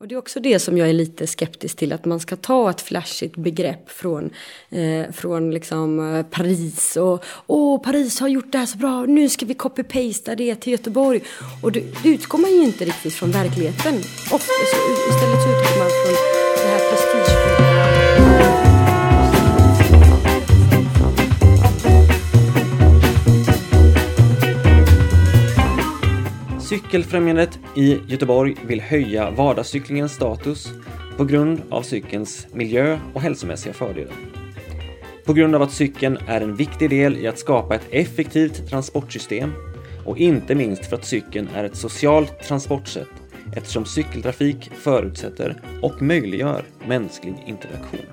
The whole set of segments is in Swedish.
Och det är också det som jag är lite skeptisk till, att man ska ta ett flashigt begrepp från, eh, från liksom eh, Paris och åh, Paris har gjort det här så bra, nu ska vi copy-pasta det till Göteborg. Och det, det utgår man ju inte riktigt från verkligheten. Ofta så, istället så utgår man från det här prestigefulla. Cykelfrämjandet i Göteborg vill höja vardagscyklingens status på grund av cykelns miljö och hälsomässiga fördelar. På grund av att cykeln är en viktig del i att skapa ett effektivt transportsystem och inte minst för att cykeln är ett socialt transportsätt eftersom cykeltrafik förutsätter och möjliggör mänsklig interaktion.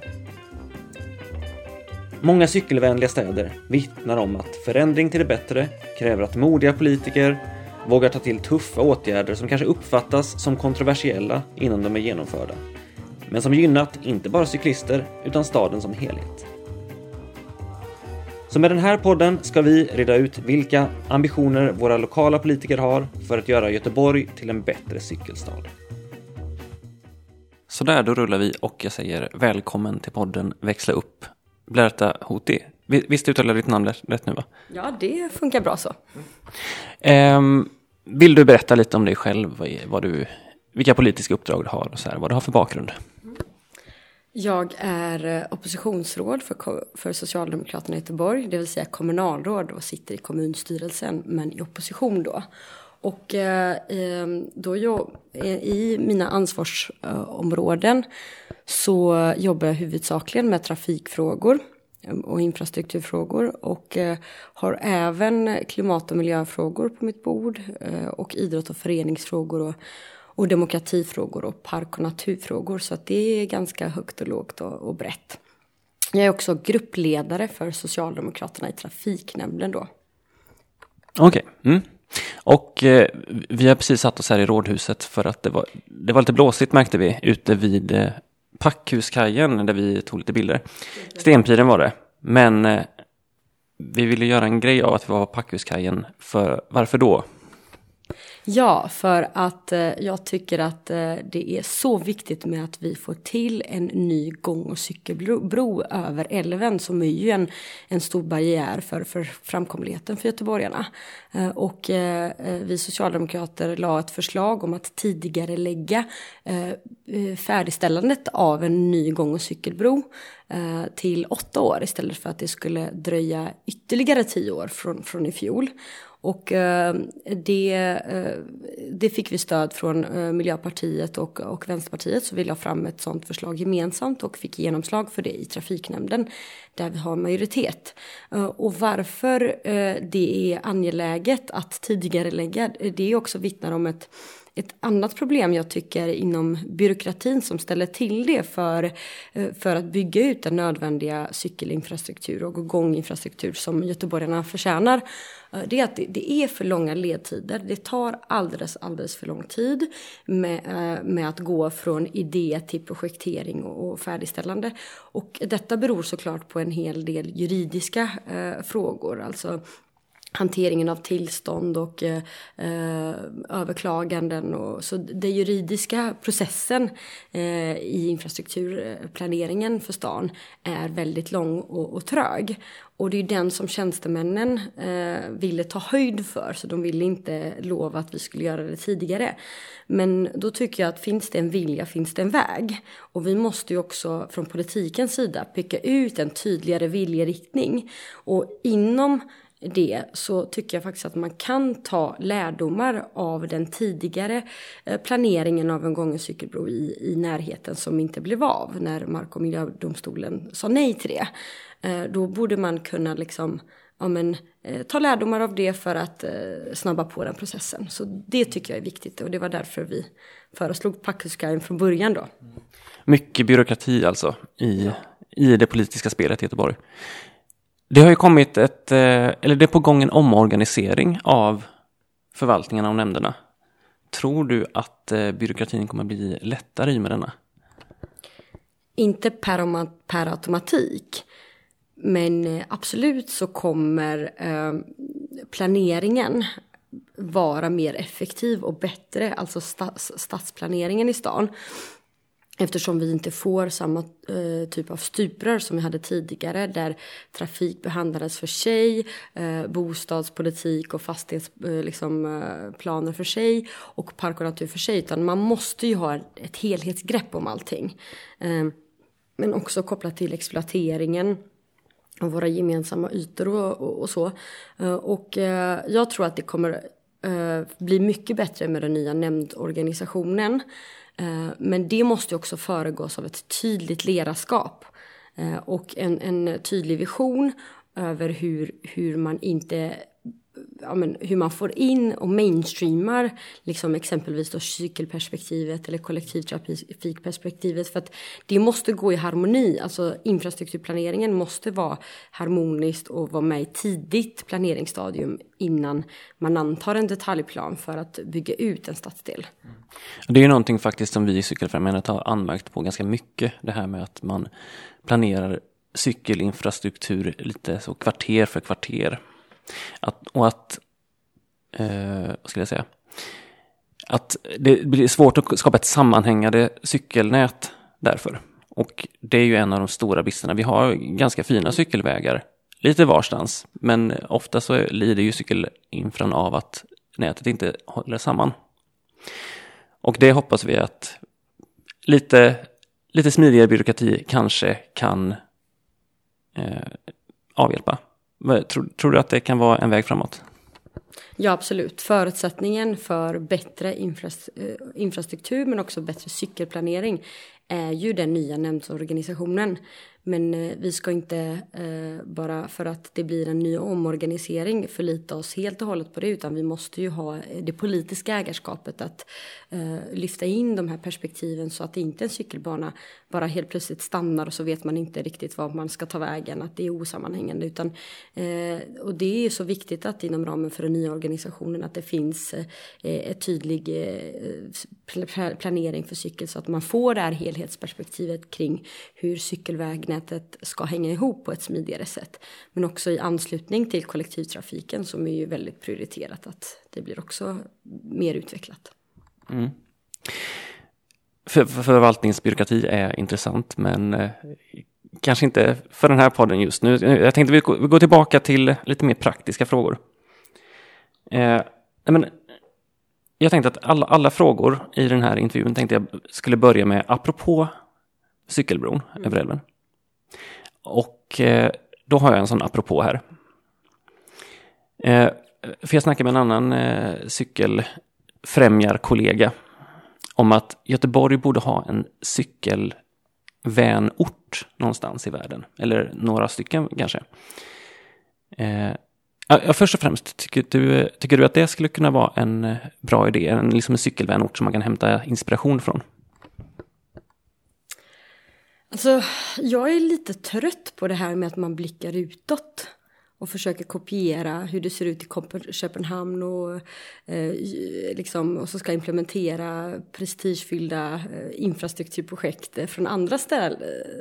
Många cykelvänliga städer vittnar om att förändring till det bättre kräver att modiga politiker vågar ta till tuffa åtgärder som kanske uppfattas som kontroversiella innan de är genomförda. Men som gynnat inte bara cyklister utan staden som helhet. Så med den här podden ska vi reda ut vilka ambitioner våra lokala politiker har för att göra Göteborg till en bättre cykelstad. Sådär, då rullar vi och jag säger välkommen till podden Växla upp. Blerta Hoti. Visst uttalar ditt namn rätt nu va? Ja, det funkar bra så. Um, vill du berätta lite om dig själv? Vad du, vilka politiska uppdrag du har och så här, vad du har för bakgrund? Jag är eh, oppositionsråd för, för Socialdemokraterna i Göteborg, det vill säga kommunalråd och sitter i kommunstyrelsen, men i opposition då. Och eh, då jag, i mina ansvarsområden så jobbar jag huvudsakligen med trafikfrågor och infrastrukturfrågor och eh, har även klimat och miljöfrågor på mitt bord eh, och idrott och föreningsfrågor och, och demokratifrågor och park och naturfrågor så att det är ganska högt och lågt och, och brett. Jag är också gruppledare för Socialdemokraterna i trafiknämnden då. Okej. Okay. Mm. Och eh, vi har precis satt oss här i rådhuset för att det var, det var lite blåsigt märkte vi ute vid eh, Packhuskajen där vi tog lite bilder. Stenpiren var det. Men eh, vi ville göra en grej av att vi var på Packhuskajen. För, varför då? Ja, för att eh, jag tycker att eh, det är så viktigt med att vi får till en ny gång och cykelbro över älven som är ju en, en stor barriär för, för framkomligheten för göteborgarna. Eh, och eh, eh vi socialdemokrater la ett förslag om att tidigare lägga eh, eh, färdigställandet av en ny gång och cykelbro eh, till åtta år istället för att det skulle dröja ytterligare tio år från, från i fjol. Och eh, det, eh, det fick vi stöd från eh, Miljöpartiet och, och Vänsterpartiet så vi la fram ett sådant förslag gemensamt och fick genomslag för det i trafiknämnden där vi har majoritet. Eh, och varför eh, det är angeläget att tidigare lägga det är också vittnar om ett ett annat problem jag tycker inom byråkratin som ställer till det för, eh, för att bygga ut den nödvändiga cykelinfrastruktur och gånginfrastruktur som göteborgarna förtjänar eh, det är att det, är för långa ledtider. Det tar alldeles, alldeles för lång tid med, eh, med att gå från idé till projektering och, färdigställande. Och detta beror såklart på en hel del juridiska eh, frågor. Alltså hanteringen av tillstånd och eh, överklaganden. Och, så den juridiska processen eh, i infrastrukturplaneringen för stan är väldigt lång och, och trög. Och det är den som tjänstemännen eh, ville ta höjd för, så de ville inte lova att vi skulle göra det tidigare. Men då tycker jag att finns det en vilja finns det en väg. Och vi måste ju också från politikens sida peka ut en tydligare viljeriktning. Och inom det så tycker jag faktiskt att man kan ta lärdomar av den tidigare eh, planeringen av en gången cykelbro i, i närheten som inte blev av när Mark och miljödomstolen sa nej till det. Eh, då borde man kunna liksom ja, men, eh, ta lärdomar av det för att eh, snabba på den processen. Så det tycker jag är viktigt och det var därför vi föreslog Packhusguiden från början då. Mm. Mycket byråkrati alltså i, i det politiska spelet i Göteborg. Det har ju kommit ett, eh, eller det är på gång en omorganisering av förvaltningen av nämnderna. Tror du att eh, byråkratin kommer bli lättare i med denna? Inte per, per automatik. Men eh, absolut så kommer planeringen vara mer effektiv och bättre, alltså stadsplaneringen i stan. Eftersom vi inte får samma eh, typ av stuprör som vi hade tidigare där trafik behandlades för sig, eh, bostadspolitik och fastighetsplaner eh, liksom, eh, för sig och park och natur för sig. Utan man måste ju ha ett helhetsgrepp om allting. Eh, men också kopplat till exploateringen av våra gemensamma ytor och, och, och så. Eh, och eh, jag tror att det kommer Eh, bli mycket bättre med den nya nämndorganisationen. Eh, men det måste också föregås av ett tydligt ledarskap eh, och en, en tydlig vision över hur, hur man inte ja, men, hur man får in och mainstreamar liksom exempelvis då cykelperspektivet eller kollektivtrafikperspektivet för att det måste gå i harmoni. Alltså infrastrukturplaneringen måste vara harmoniskt och vara med i tidigt planeringsstadium innan man antar en detaljplan för att bygga ut en stadsdel. Mm. Det är ju någonting faktiskt som vi i Cykelfrämjandet har anmärkt på ganska mycket. Det här med att man planerar cykelinfrastruktur lite så kvarter för kvarter. Att, och att, eh, vad skulle jag säga, att det blir svårt att skapa ett sammanhängande cykelnät därför. Och det är ju en av de stora bristerna. Vi har ganska fina cykelvägar, lite varstans, men ofta så lider ju cykelinfran av att nätet inte håller samman. Och det hoppas vi att lite, lite smidigare byråkrati kanske kan eh, avhjälpa. Tror, tror du att det kan vara en väg framåt? Ja, absolut. Förutsättningen för bättre eh, infrastruktur men också bättre cykelplanering är ju den nya nämndsorganisationen. Men eh, vi ska inte eh, bara för att det blir en ny omorganisering förlita oss helt och hållet på det utan vi måste ju ha det politiska ägarskapet att eh, lyfta in de här perspektiven så att inte en cykelbana bara helt plötsligt stannar och så vet man inte riktigt var man ska ta vägen, att det är osammanhängande. Utan, eh, och det är så viktigt att inom ramen för den nya organisationen att det finns eh, ett tydlig eh, planering för cykel så att man får det här helhetsperspektivet kring hur cykelvägen trafiknätet ska hänga ihop på ett smidigare sätt. Men också i anslutning till kollektivtrafiken som är ju väldigt prioriterat att det blir också mer utvecklat. Mm. För, för förvaltningsbyråkrati är intressant men eh, kanske inte för den här podden just nu. Jag tänkte vi går tillbaka till lite mer praktiska frågor. Eh, men, jag tänkte att alla, alla frågor i den här intervjun tänkte jag skulle börja med apropå cykelbron mm. över älven. Och eh, då har jag en sån apropå här. Eh, för jag snackade med en annan eh, cykelfrämjarkollega om att Göteborg borde ha en cykelvänort någonstans i världen. Eller några stycken kanske. Ja, först och främst, tycker du, tycker du att det skulle kunna vara en bra idé? En, liksom en cykelvänort som man kan hämta inspiration från? Alltså, jag är lite trött på det här med att man blickar utåt och försöker kopiera hur det ser ut i Köpenhamn och, eh, liksom, och så ska implementera prestigefyllda eh, infrastrukturprojekt eh, från andra eh,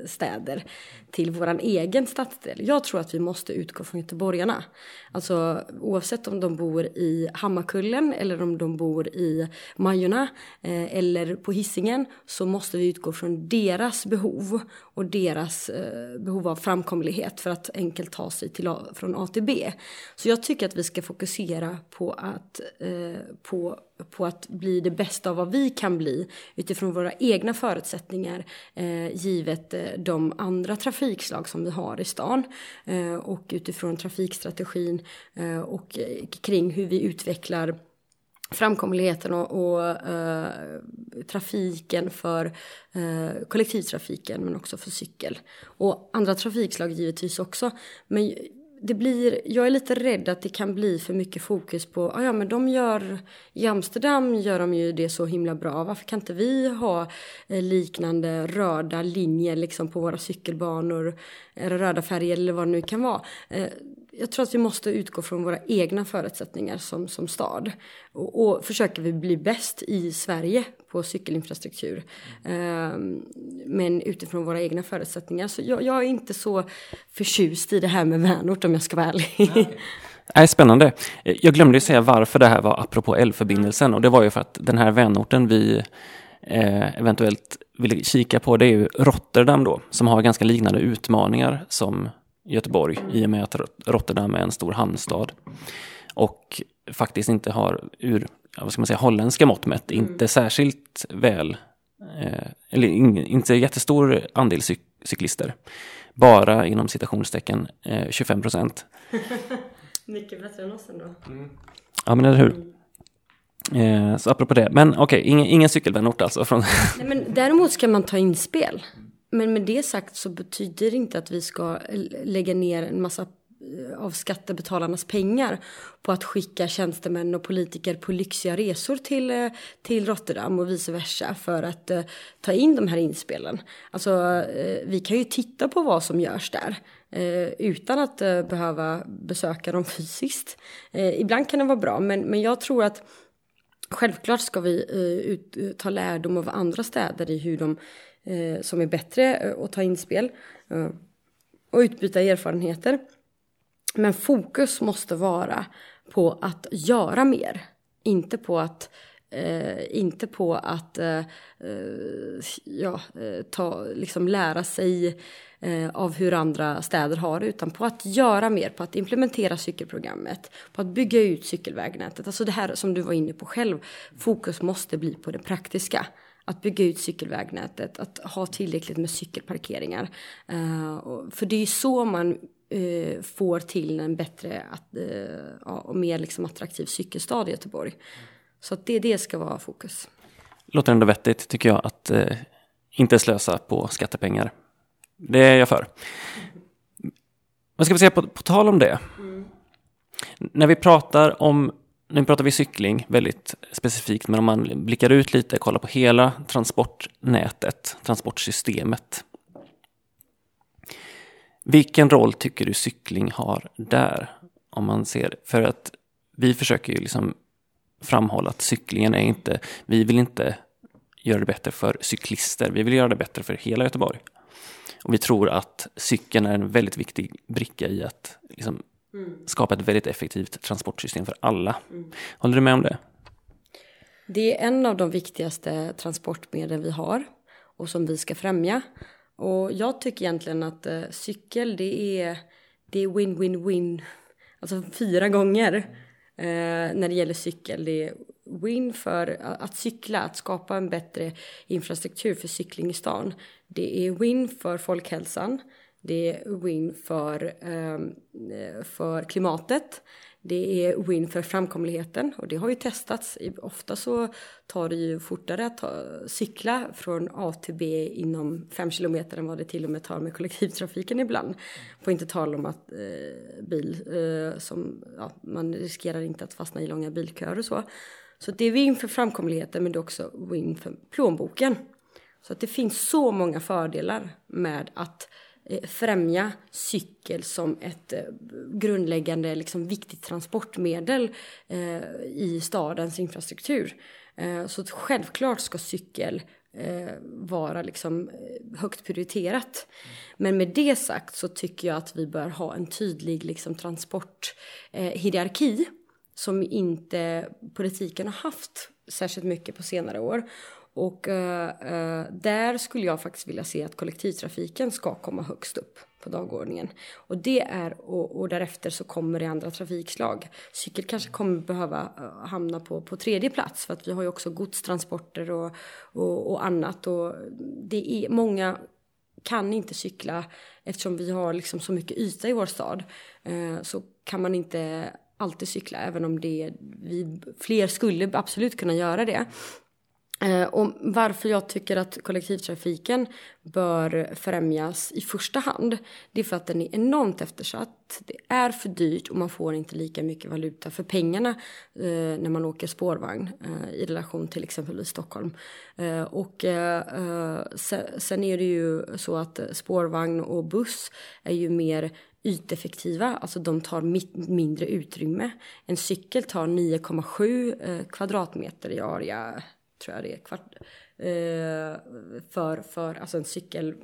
städer till vår egen stadsdel. Jag tror att vi måste utgå från göteborgarna. Alltså oavsett om de bor i Hammarkullen eller om de bor i Majorna eh, eller på hissingen så måste vi utgå från deras behov och deras eh, behov av framkomlighet för att enkelt ta sig till, från A till B. Så jag tycker att vi ska fokusera på att, eh, på på att bli det bästa av vad vi kan bli utifrån våra egna förutsättningar eh, givet eh, de andra trafikslag som vi har i stan eh, och utifrån trafikstrategin eh, och eh, kring hur vi utvecklar framkomligheten och, och eh, trafiken för eh, kollektivtrafiken men också för cykel. Och andra trafikslag givetvis också. Men det blir, jag är lite rädd att det kan bli för mycket fokus på, ah, ja men de gör, i Amsterdam gör de ju det så himla bra, varför kan inte vi ha eh, liknande röda linjer liksom på våra cykelbanor, eller röda färger eller vad det nu kan vara. Eh, jag tror att vi måste utgå från våra egna förutsättningar som, som stad. Och, och försöker vi bli bäst i Sverige på cykelinfrastruktur. Um, men utifrån våra egna förutsättningar. Så jag, jag, är inte så förtjust i det här med vänort om jag ska vara ärlig. Nej. Nej, spännande. Jag glömde säga varför det här var apropå älvförbindelsen och det var ju för att den här vänorten vi eh, eventuellt vill kika på det är ju Rotterdam då, som har ganska liknande utmaningar som Göteborg i och med att Rotterdam är en stor hamnstad. Och faktiskt inte har, ur vad ska man säga, holländska mått mätt, mm. inte särskilt väl, eh, eller in, inte jättestor andel cyk cyklister. Bara inom citationstecken eh, 25 procent. Mycket bättre än oss ändå. Mm. Ja men eller hur. Mm. Eh, så apropå det, men okej, okay, ingen, ingen cykelvänort alltså? Från Nej, men däremot ska man ta inspel. Men med det sagt så betyder det inte att vi ska lägga ner en massa eh, av skattebetalarnas pengar på att skicka tjänstemän och politiker på lyxiga resor till, eh, till Rotterdam och vice versa för att uh, ta in de här inspelen. Alltså, uh, vi kan ju titta på vad som görs där. Uh, utan att behöva besöka dem fysiskt. ibland kan det vara bra, men, men jag tror att Självklart ska vi uh, ut, ta lärdom av andra städer i hur de, uh, Eh, som är bättre uh, att ta inspel eh, och utbyta erfarenheter. Men fokus måste vara på att göra mer, inte på att Eh, inte på att eh, ja, ta, liksom lära sig eh, av hur andra städer har det utan på att göra mer, på att implementera cykelprogrammet, på att bygga ut cykelvägnätet. Alltså det här som du var inne på själv, fokus måste bli på det praktiska. Att bygga ut cykelvägnätet, att ha tillräckligt med cykelparkeringar. Uh, för det är ju så man uh, får till en bättre uh, och mer liksom attraktiv cykelstad i Göteborg. Så att det, det ska vara fokus. Låter ändå vettigt tycker jag att inte slösa på skattepengar. Det är jag för. Vad ska vi säga på, på tal om det? Mm. När vi pratar om nu pratar vi cykling väldigt specifikt, men om man blickar ut lite, kollar på hela transportnätet, transportsystemet. Vilken roll tycker du cykling har där? Om man ser, för att vi försöker ju liksom framhålla att cyklingen är inte, vi vill inte göra det bättre för cyklister, vi vill göra det bättre för hela Göteborg. Och vi tror att cykeln är en väldigt viktig bricka i att liksom, mm. skapa ett väldigt effektivt transportsystem för alla. Mm. Håller du med om det? Det är en av de viktigaste transportmedel vi har och som vi ska främja. Och jag tycker egentligen att eh, cykel det är win-win-win, alltså fyra gånger eh, när det gäller cykel. Det är win för att cykla, att skapa en bättre infrastruktur för cykling i stan. Det är win för folkhälsan. Det är win för, ehm, för klimatet. Det är win för framkomligheten och det har ju testats. Ofta så tar det ju fortare att ta, cykla från A till B inom fem kilometer än vad det till och med tar med kollektivtrafiken ibland. På inte tal om att eh, bil, eh, som, ja, man riskerar inte att fastna i långa bilköer och så. Så det är win för framkomligheten men det är också win för plånboken. Så att det finns så många fördelar med att eh, Eh, främja cykel som ett eh, grundläggande liksom, viktigt transportmedel eh, i stadens infrastruktur. Så självklart ska cykel vara liksom högt prioriterat. Men med det sagt så tycker jag att vi bör ha en tydlig liksom, transporthierarki som inte politiken har haft särskilt mycket på senare år. Och uh, uh, där skulle jag faktiskt vilja se att kollektivtrafiken ska komma högst upp på dagordningen. Och det är, och, och därefter så kommer det andra trafikslag. Cykel kanske kommer behöva uh, hamna på, på tredje plats för att vi har ju också godstransporter och, och, och annat. Och det är många kan inte cykla eftersom vi har liksom så mycket yta i vår stad. så kan man inte alltid cykla även om det, vi, fler skulle absolut kunna göra det. Eh, och varför jag tycker att kollektivtrafiken bör främjas i första hand, det är för att den är enormt eftersatt. Det är för dyrt och man får inte lika mycket valuta för pengarna eh, när man åker spårvagn eh, i relation till exempelvis Stockholm. Eh, och eh, sen, sen är det ju så att spårvagn och buss är ju mer yteffektiva, alltså de tar mindre utrymme. En cykel tar 9,7 eh, kvadratmeter i area tror jag det är, kvart, eh, för, för alltså en cykel,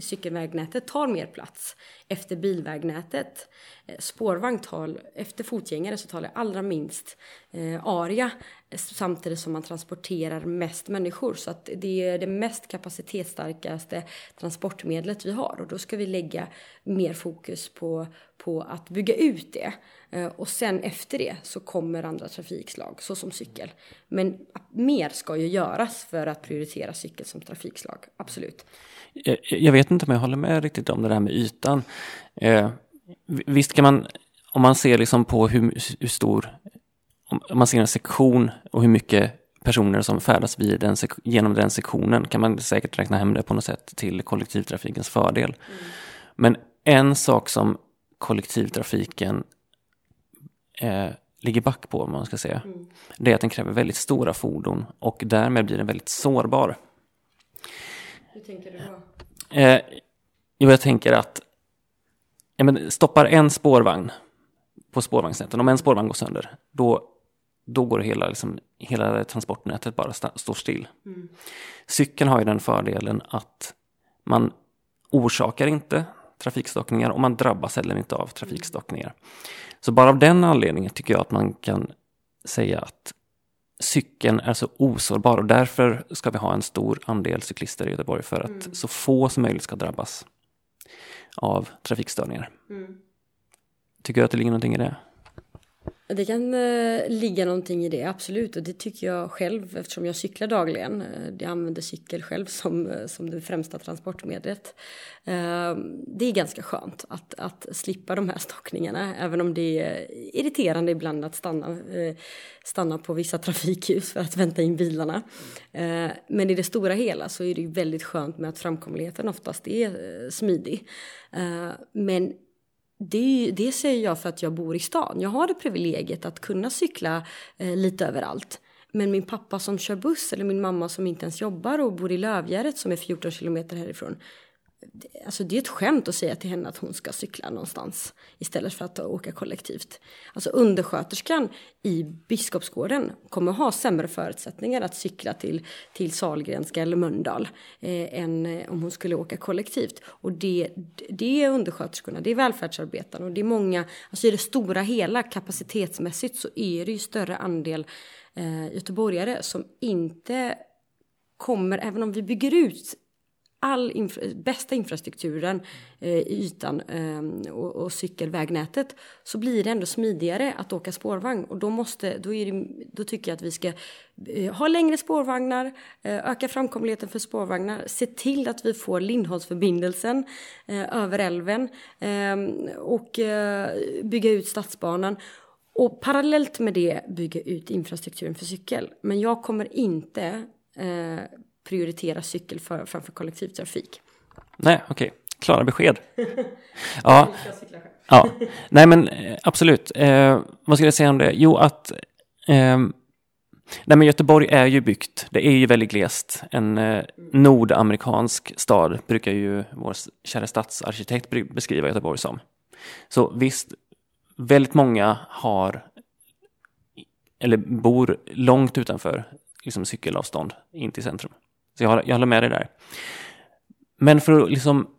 cykelvägnätet tar mer plats efter bilvägnätet. Eh, spårvagn tar, efter fotgängare så tar det allra minst eh, area samtidigt som man transporterar mest människor. Så att det är det mest kapacitetsstarkaste transportmedlet vi har och då ska vi lägga mer fokus på, på att bygga ut det. Eh, och sen efter det så kommer andra trafikslag, såsom cykel. Men mer ska ju göras för att prioritera cykel som trafikslag, absolut. Jag vet inte om jag håller med riktigt om det där med ytan. Eh, visst kan man, om man ser liksom på hur, hur stor, om man ser en sektion och hur mycket personer som färdas vid den, genom den sektionen kan man säkert räkna hem det på något sätt till kollektivtrafikens fördel. Mm. Men en sak som kollektivtrafiken eh, ligger back på, om man ska säga, mm. det är att den kräver väldigt stora fordon och därmed blir den väldigt sårbar. Hur tänker du då? Eh, jo, jag tänker att ja, men stoppar en spårvagn på spårvagnsnätet, om en spårvagn går sönder, då, då går hela, liksom, hela transportnätet bara st står still. Mm. Cykeln har ju den fördelen att man orsakar inte trafikstockningar och man drabbas heller inte av trafikstockningar. Så bara av den anledningen tycker jag att man kan säga att cykeln är så osårbar och därför ska vi ha en stor andel cyklister i Göteborg för att mm. så få som möjligt ska drabbas av trafikstörningar. Mm. Tycker du att det ligger någonting i det? Det kan eh, ligga någonting i det, absolut. Och det tycker jag själv eftersom jag cyklar dagligen. Eh, jag använder cykel själv som, eh, som det främsta transportmedlet. Eh, det är ganska skönt att, att slippa de här stockningarna. Även om det är irriterande ibland att stanna, eh, stanna på vissa trafikljus för att vänta in bilarna. Eh, men i det stora hela så är det väldigt skönt med att framkomligheten oftast är smidig. men det, det säger jag för att jag bor i stan. Jag har det privilegiet att kunna cykla eh, lite överallt. Men min pappa som kör buss eller min mamma som inte ens jobbar och bor i Lövgärdet som är 14 kilometer härifrån Alltså det är ett skämt att säga till henne att hon ska cykla någonstans istället för att åka kollektivt. Alltså undersköterskan i Biskopsgården kommer ha sämre förutsättningar att cykla till, till Salgrenska eller Mölndal eh, än eh, om hon skulle åka kollektivt. Och det, det är undersköterskorna, det är välfärdsarbetarna och det är många, alltså i det stora hela kapacitetsmässigt så är det ju större andel eh, göteborgare som inte kommer, även om vi bygger ut all infra bästa infrastrukturen eh, i ytan eh, och, och, cykelvägnätet så blir det ändå smidigare att åka spårvagn och då, måste, då, är det, då tycker jag att vi ska eh, ha längre spårvagnar, eh, öka framkomligheten för spårvagnar, se till att vi får Lindholmsförbindelsen eh, över älven ehm, och eh, bygga ut stadsbanan och parallellt med det bygga ut infrastrukturen för cykel. Men jag kommer inte prioritera cykel för, framför kollektivtrafik. Nej, okej. Okay. Klara besked. ja. ja. Nej, men eh, absolut. Eh, vad ska jag säga om det? Jo, att eh, Nej, men Göteborg är ju byggt. Det är ju väldigt glest. En eh, nordamerikansk stad brukar ju vår kära stadsarkitekt beskriva Göteborg som. Så visst, väldigt många har eller bor långt utanför liksom cykelavstånd in till centrum. Så jag, jag håller med dig där. Men för att liksom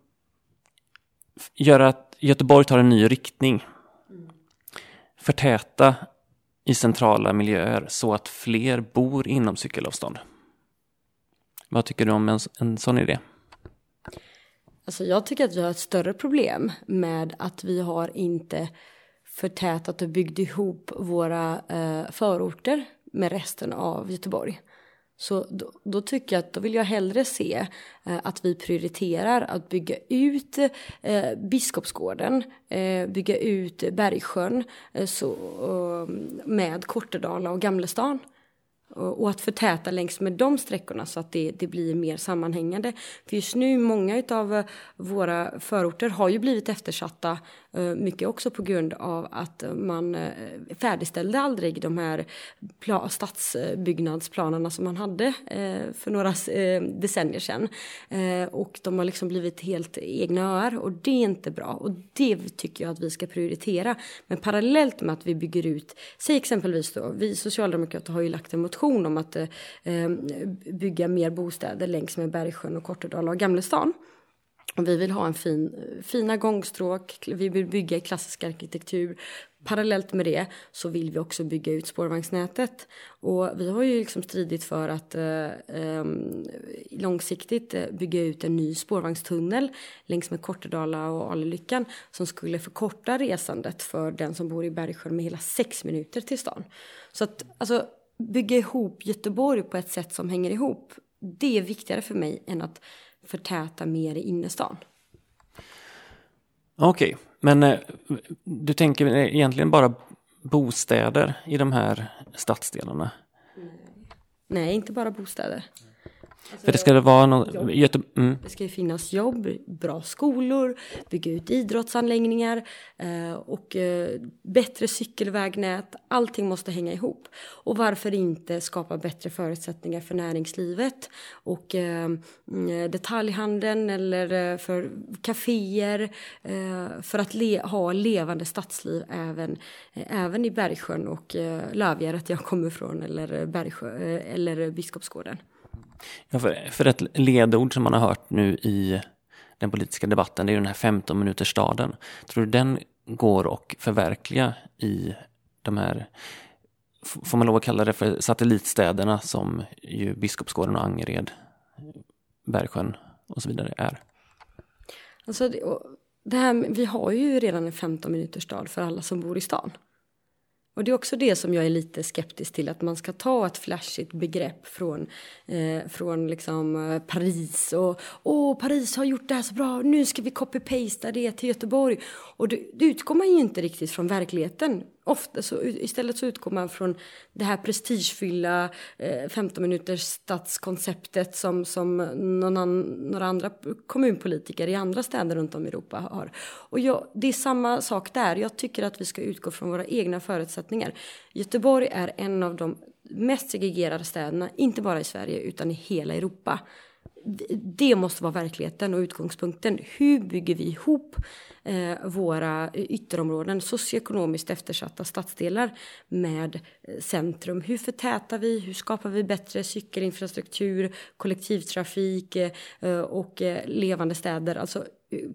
göra att Göteborg tar en ny riktning. Förtäta i centrala miljöer så att fler bor inom cykelavstånd. Vad tycker du om en, en sån idé? Alltså jag tycker att vi har ett större problem med att vi har inte förtätat och byggt ihop våra eh, förorter med resten av Göteborg. Så då, då, tycker jag att då vill jag hellre se eh, att vi prioriterar att bygga ut eh, Biskopsgården, eh, bygga ut Bergsjön eh, så, med Kortedala och Gamlestan. Och, och att förtäta längs med de sträckorna så att det, det blir mer sammanhängande. För just nu, många av eh, våra förorter har ju blivit eftersatta Eh, Eh, mycket också på grund av att man eh, färdigställde aldrig de här stadsbyggnadsplanerna som man hade eh, för några decennier sedan. Och de har liksom blivit helt egna öar och det är inte bra och det tycker jag att vi ska prioritera. Men parallellt med att vi bygger ut, säg exempelvis då, vi socialdemokrater har ju lagt en motion om att bygga mer bostäder längs med Bergsjön och Kortedala och Gamlestan. Och vi vill ha en fin, fina gångstråk, vi vill bygga i klassisk arkitektur. Parallellt med det så vill vi också bygga ut spårvagnsnätet. Och vi har ju liksom stridit för att eh, ehm, eh långsiktigt bygga ut en ny spårvagnstunnel längs med Kortedala och Alelyckan som skulle förkorta resandet för den som bor i Bergsjön med hela sex minuter till stan. Så att alltså, bygga ihop Göteborg på ett sätt som hänger ihop, det är viktigare för mig än att förtäta mer i innerstan. Okej, okay. men eh, du tänker egentligen bara bostäder i de här stadsdelarna? Nej, inte bara bostäder. Alltså, För det ska det vara något... Mm. Det ska ju finnas jobb, bra skolor, bygga ut idrottsanläggningar eh, och eh, bättre cykelvägnät. Allting måste hänga ihop. Och varför inte skapa bättre förutsättningar för näringslivet och eh, mm, detaljhandeln eller eh, för kaféer eh, för att le ha levande stadsliv även, eh, även i Bergsjön och eh, Lövgärdet jag kommer ifrån eller, Bergsjö, eller Biskopsgården. Ja, för, för ett ledord som man har hört nu i den politiska debatten, det är den här 15 minuters staden. Tror du den går att förverkliga i de här, får man lov att kalla det för satellitstäderna som ju Biskopsgården och Angered, Bergsjön och så vidare är? Alltså, det här, vi har ju redan en 15 minuters stad för alla som bor i stan. Och det är också det som jag är lite skeptisk till, att man ska ta ett flashigt begrepp från, eh, från liksom, eh, Paris och åh, Paris har gjort det här så bra, nu ska vi copy-pasta det till Göteborg. Och det, det utgår man ju inte riktigt från verkligheten ofta så, istället så utgår man från det här prestigefyllda eh, 15 minuters stadskonceptet som, som någon an, några andra kommunpolitiker i andra städer runt om i Europa har. Och jag, det är samma sak där. Jag tycker att vi ska utgå från våra egna förutsättningar. Göteborg är en av de mest segregerade städerna, inte bara i Sverige utan i hela Europa. Det måste vara verkligheten och utgångspunkten. Hur bygger vi ihop eh, våra eh, ytterområden, socioekonomiskt eftersatta stadsdelar med eh, centrum. Hur förtätar vi? Hur skapar vi bättre cykelinfrastruktur, kollektivtrafik eh, eh och eh, levande städer? Alltså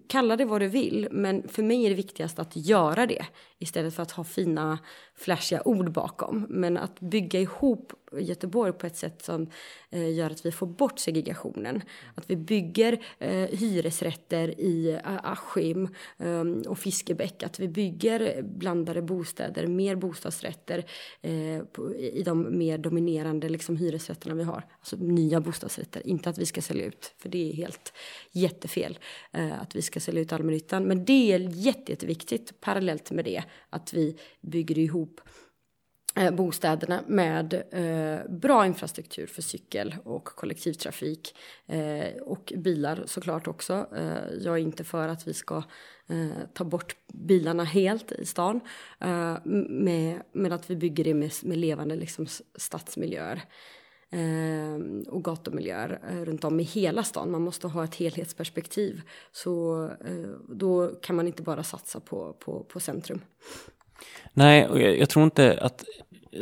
kalla det vad du vill, men för mig är det viktigast att göra det istället för att ha fina flashiga ord bakom. Men att bygga ihop Göteborg på ett sätt som eh, gör att vi får bort segregationen. Att vi bygger eh, hyresrätter i eh, Askim eh, och Fiskebäck. Att vi bygger blandade bostäder, mer bostadsrätter eh, på, i de mer dominerande liksom, hyresrätterna vi har. Alltså nya bostadsrätter, inte att vi ska sälja ut, för det är helt jättefel eh, att vi ska sälja ut allmännyttan. Men det är jätte, jätteviktigt parallellt med det att vi bygger ihop eh, bostäderna med eh, bra infrastruktur för cykel och kollektivtrafik eh, och bilar såklart också. Eh, jag är inte för att vi ska eh, ta bort bilarna helt i stan eh, med, med att vi bygger det med, med levande liksom, stadsmiljöer Ehm, och gatumiljöer eh, runt om i hela stan. Man måste ha ett helhetsperspektiv. Så eh, då kan man inte bara satsa på, på, på centrum. Nej, och jag, jag, tror inte att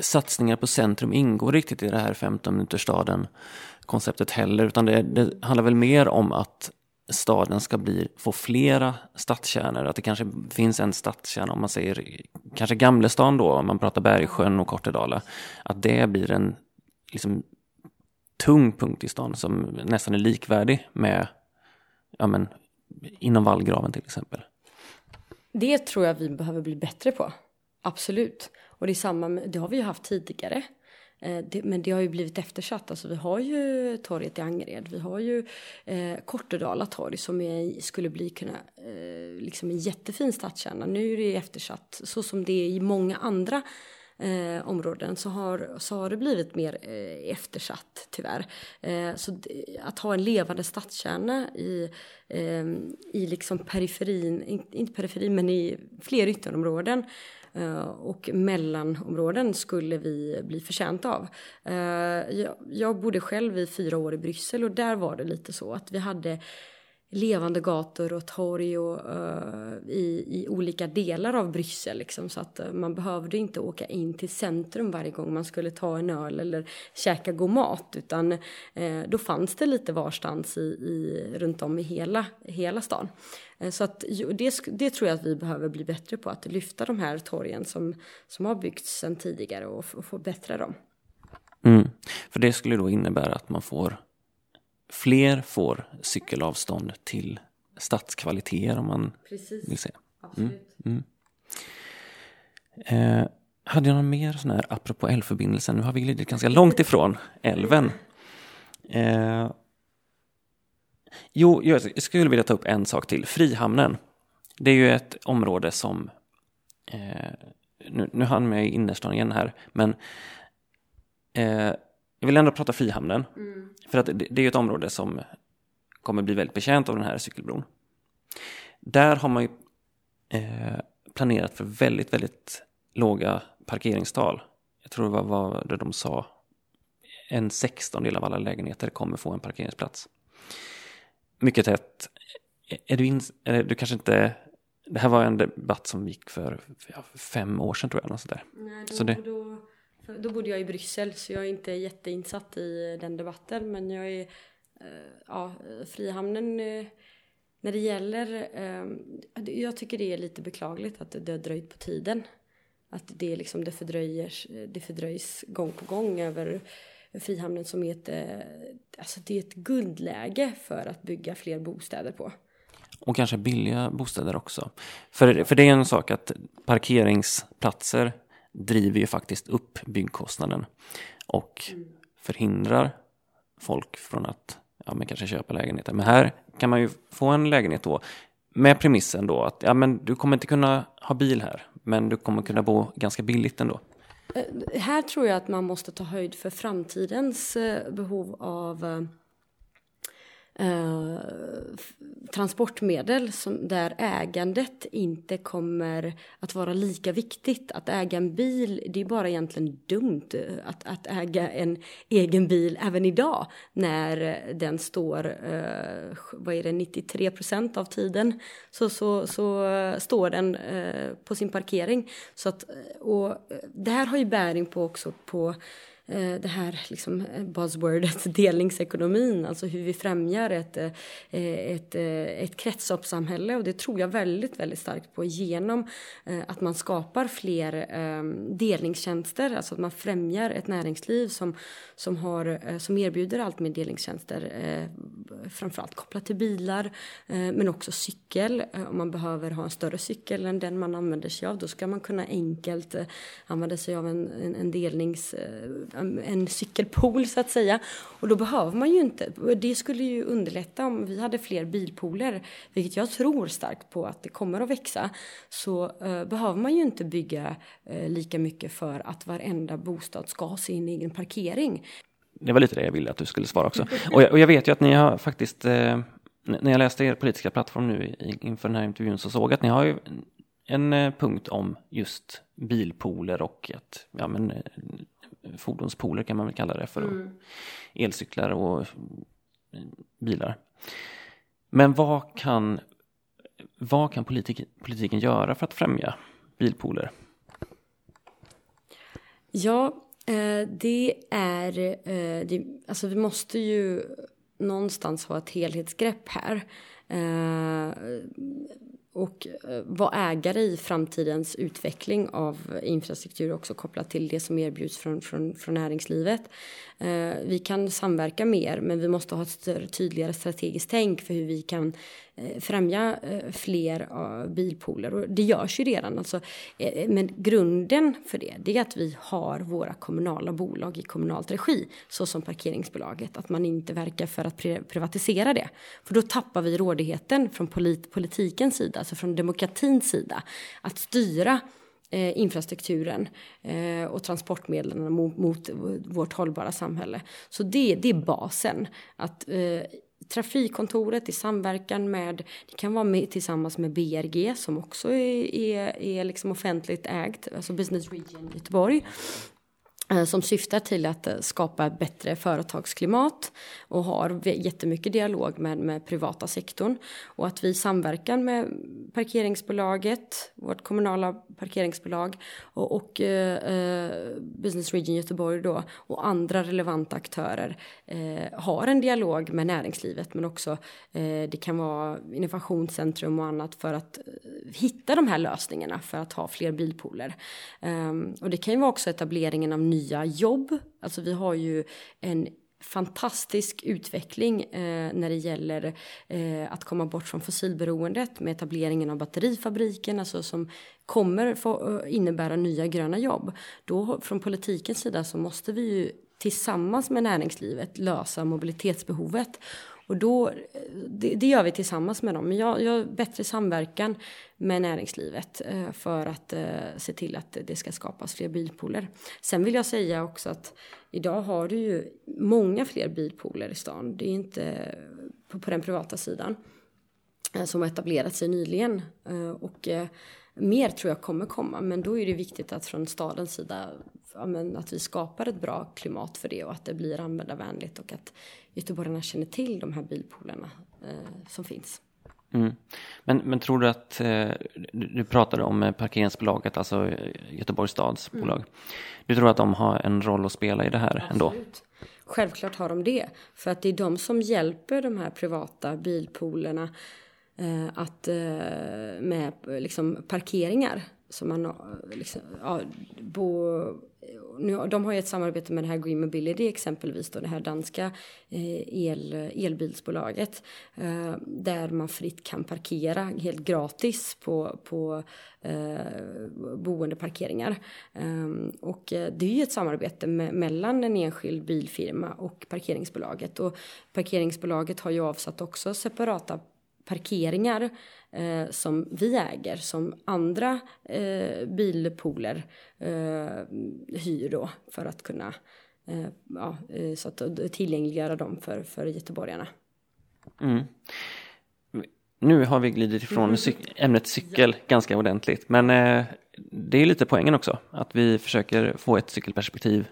satsningar på centrum ingår riktigt i det här 15-minutersstaden-konceptet heller, utan det, det handlar väl mer om att staden ska bli, få flera stadskärnor. Att det kanske finns en stadskärna, om man säger kanske Gamlestan då, om man pratar Bergsjön och Kortedala. Att det blir en liksom, tung punkt i stan som nästan är likvärdig med ja, men, inom vallgraven till exempel. Det tror jag vi behöver bli bättre på. Absolut. Och det, är samma, det har vi ju haft tidigare. Eh, det, men det har ju blivit eftersatt. Alltså, vi har ju torget i Angered. Vi har ju eh, Kortedala torg som är, skulle bli kunna, eh, liksom en jättefin stadskärna. Nu är det eftersatt så som det är i många andra eh, områden så har, så har det blivit mer eh, eftersatt tyvärr. Eh, så att ha en levande stadskärna i, eh, i liksom periferin, inte periferin men i fler ytterområden eh, och mellanområden skulle vi bli förtjänta av. Eh, jag, jag bodde själv i fyra år i Bryssel och där var det lite så att vi hade levande gator och torg och, uh, i, i olika delar av Bryssel. Liksom, så att uh, man behövde inte åka in till centrum varje gång man skulle ta en öl eller käka god mat. Utan uh, då fanns det lite varstans i, i, runt om i hela, hela stan. så att, det, det tror jag att vi behöver bli bättre på. Att lyfta de här torgen som, som har byggts sedan tidigare och, och förbättra dem. Mm. För det skulle då innebära att man får fler får cykelavstånd till stadskvaliteter om man Precis. vill. Absolut. Mm, mm. Eh, hade jag någon mer sån här, apropå älvförbindelsen, nu har vi glidit ganska långt ifrån älven. Eh, jo, jag skulle vilja ta upp en sak till, Frihamnen. Det är ju ett område som, eh, nu, nu hann jag i innerstan igen här, men eh, jag vill ändå prata Frihamnen. Mm. För att det, det är ett område som kommer bli väldigt betjänt av den här cykelbron. Där har man ju eh, planerat för väldigt, väldigt låga parkeringstal. Jag tror det var vad det de sa. En sextondel av alla lägenheter kommer få en parkeringsplats. Mycket tätt. Är du, in, är du kanske inte... Det här var en debatt som gick för ja, fem år sedan tror jag. Något sådär. Nej, då, så det, då då bodde jag i Bryssel så jag är inte jätteinsatt i den debatten men jag är, eh, ja, Frihamnen eh, när det gäller, eh, jag tycker det är lite beklagligt att det har dröjt på tiden. Att det liksom, det fördröjs, det fördröjs gång på gång över Frihamnen som är ett, alltså det är ett guldläge för att bygga fler bostäder på. Och kanske billiga bostäder också. För, för det är en sak att parkeringsplatser driver ju faktiskt upp byggkostnaden och förhindrar folk från att ja, men kanske köpa lägenheter. Men här kan man ju få en lägenhet då med premissen då att ja, men du kommer inte kunna ha bil här, men du kommer kunna bo ganska billigt ändå. Eh, här tror jag att man måste ta höjd för framtidens eh, behov av eh, eh, transportmedel som, där ägandet inte kommer att vara lika viktigt. Att äga en bil, det är bara egentligen dumt eh, att, att äga en egen bil även idag när eh, den står, eh, vad är det, 93 procent av tiden så, så, så eh, står den eh, på sin parkering. Så att, och det här har ju bäring på också på Eh, det här liksom eh, buzzwordet delningsekonomin, alltså hur vi främjar ett, eh, ett, ett kretsloppssamhälle och det tror jag väldigt, väldigt starkt på genom att man skapar fler ehm, delningstjänster, alltså att man främjar ett näringsliv som, som, har, som erbjuder allt mer delningstjänster, framförallt kopplat till bilar, men också cykel. Om man behöver ha en större cykel än den man använder sig av, då ska man kunna enkelt använda sig av en, en, en delnings en cykelpool så att säga. Och då behöver man ju inte, det skulle ju underlätta om vi hade fler bilpooler, vilket jag tror starkt på att det kommer att växa, så eh, behöver man ju inte bygga eh, lika mycket för att varenda bostad ska ha sin egen parkering. Det var lite det jag ville att du skulle svara också. Och jag, och jag vet ju att ni har faktiskt, eh, när jag läste er politiska plattform nu inför den här intervjun så såg jag att ni har ju en eh, punkt om just bilpooler och att ja, men, eh, fordonspooler kan man väl kalla det för. Mm. Elcyklar och bilar. Men vad kan, vad kan politik, politiken göra för att främja bilpooler? Ja, eh, det är, eh, det, alltså vi måste ju någonstans ha ett helhetsgrepp här. Och eh, vara ägare i framtidens utveckling av infrastruktur också kopplat till det som erbjuds från, från, från näringslivet. Eh, vi kan samverka mer men vi måste ha ett större, tydligare strategiskt tänk för hur vi kan eh, främja eh, fler eh, bilpooler och det görs ju redan. Alltså, eh, men grunden för det, det är att vi har våra kommunala bolag i kommunalt regi såsom parkeringsbolaget. Att man inte verkar för att privatisera det. För då tappar vi rådigheten från polit politikens sida, alltså från demokratins sida, att styra eh, infrastrukturen eh, och transportmedlen mot, mot, vårt hållbara samhälle. Så det, det är basen. Att eh, Trafikkontoret i samverkan med, det kan vara med, tillsammans med BRG som också är, är, är liksom offentligt ägt, alltså Business Region Göteborg. Eh, som syftar till att eh, skapa ett bättre företagsklimat och har jättemycket dialog med, med privata sektorn. Och att vi i samverkan med parkeringsbolaget, vårt kommunala parkeringsbolag och, och eh, eh, Business Region Göteborg då och andra relevanta aktörer eh, har en dialog med näringslivet men också eh, det kan vara innovationscentrum och annat för att hitta de här lösningarna för att ha fler bilpooler. Ehm, och det kan ju vara också etableringen av nya jobb. Alltså vi har ju en fantastisk utveckling eh, när det gäller eh, att komma bort från fossilberoendet med etableringen av batterifabriken, alltså som kommer få eh, innebära nya gröna jobb. Då från politikens sida så måste vi ju tillsammans med näringslivet lösa mobilitetsbehovet och då, det, det, gör vi tillsammans med dem. Men jag, jag bättre samverkan med näringslivet eh, för att eh, se till att det ska skapas fler bilpooler. Sen vill jag säga också att idag har du ju många fler bilpooler i stan. Det är inte eh, på, på den privata sidan eh, som har etablerat sig nyligen. Eh, och eh, mer tror jag kommer komma, men då är det viktigt att från stadens sida ja, men att vi skapar ett bra klimat för det och att det blir användarvänligt och att göteborgarna känner till de här bilpoolerna eh, som finns. Mm. Men, men tror du att, eh, du pratade om eh, parkeringsbolaget, alltså eh, Göteborgs stads mm. bolag. Du tror att de har en roll att spela i det här Absolut. ändå? Självklart har de det. För att det är de som hjälper de här privata bilpoolerna eh, att, eh, med liksom, parkeringar. Så man liksom, ja, bo, nu, de har ju ett samarbete med det här Green Mobility exempelvis då det här danska eh, el, elbilsbolaget eh, där man fritt kan parkera helt gratis på, på eh, boendeparkeringar. Eh, och eh, det är ju ett samarbete med, mellan en enskild bilfirma och parkeringsbolaget och parkeringsbolaget har ju avsatt också separata parkeringar eh, som vi äger som andra eh, bilpooler eh, hyr då för att kunna eh, ja, eh, så att tillgängliggöra dem för, för göteborgarna. Mm. Nu har vi glidit ifrån mm. cyk ämnet cykel ganska ordentligt men eh, det är lite poängen också att vi försöker få ett cykelperspektiv.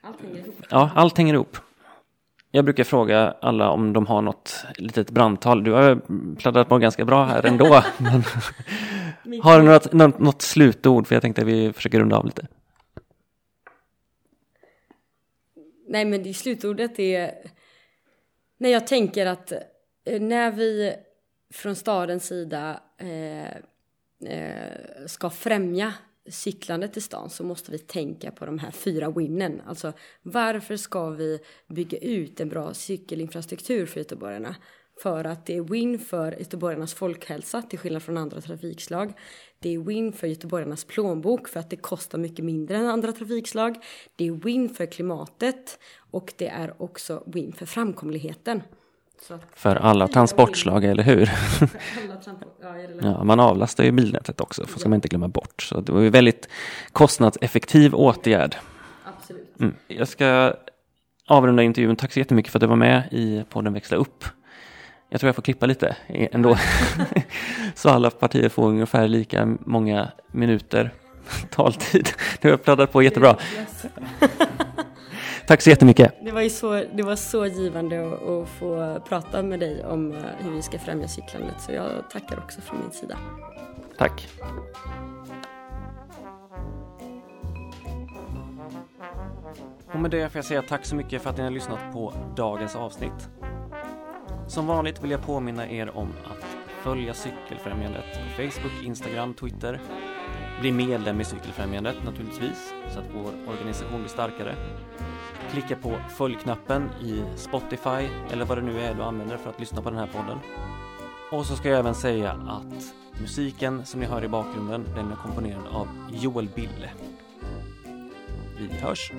Allt hänger ihop. Ja, allt hänger ihop. Jag brukar fråga alla om de har något litet brandtal. Du har pladdrat på ganska bra här ändå. har du något, något, något slutord? För jag tänkte att vi försöker runda av lite. Nej, men det slutordet är... När jag tänker att eh, när vi från stadens sida eh, eh, ska främja cyklandet i stan så måste vi tänka på de här fyra winnen. Alltså varför ska vi bygga ut en bra cykelinfrastruktur för göteborgarna? För att det är win för göteborgarnas folkhälsa till skillnad från andra trafikslag. Det är win för göteborgarnas plånbok för att det kostar mycket mindre än andra trafikslag. Det är win för klimatet och det är också win för framkomligheten. För alla transportslag, eller hur? ja, man avlastar ju bilnätet också, för ska man inte glömma bort. Så det var ju väldigt kostnadseffektiv åtgärd. Absolut. Mm. Jag ska avrunda intervjun. Tack så jättemycket för att du var med i podden Växla upp. Jag tror jag får klippa lite ändå. så alla partier får ungefär lika många minuter taltid. Du har pladdat på jättebra. Tack så jättemycket. Det var, ju så, det var så givande att, att få prata med dig om eh, hur vi ska främja cyklandet. Så jag tackar också från min sida. Tack. Och med det får jag säga tack så mycket för att ni har lyssnat på dagens avsnitt. Som vanligt vill jag påminna er om att följa Cykelfrämjandet på Facebook, Instagram, Twitter. Bli medlem i Cykelfrämjandet naturligtvis, så att vår organisation blir starkare. Klicka på följknappen i Spotify eller vad det nu är du använder för att lyssna på den här podden. Och så ska jag även säga att musiken som ni hör i bakgrunden den är komponerad av Joel Bille. Vi hörs!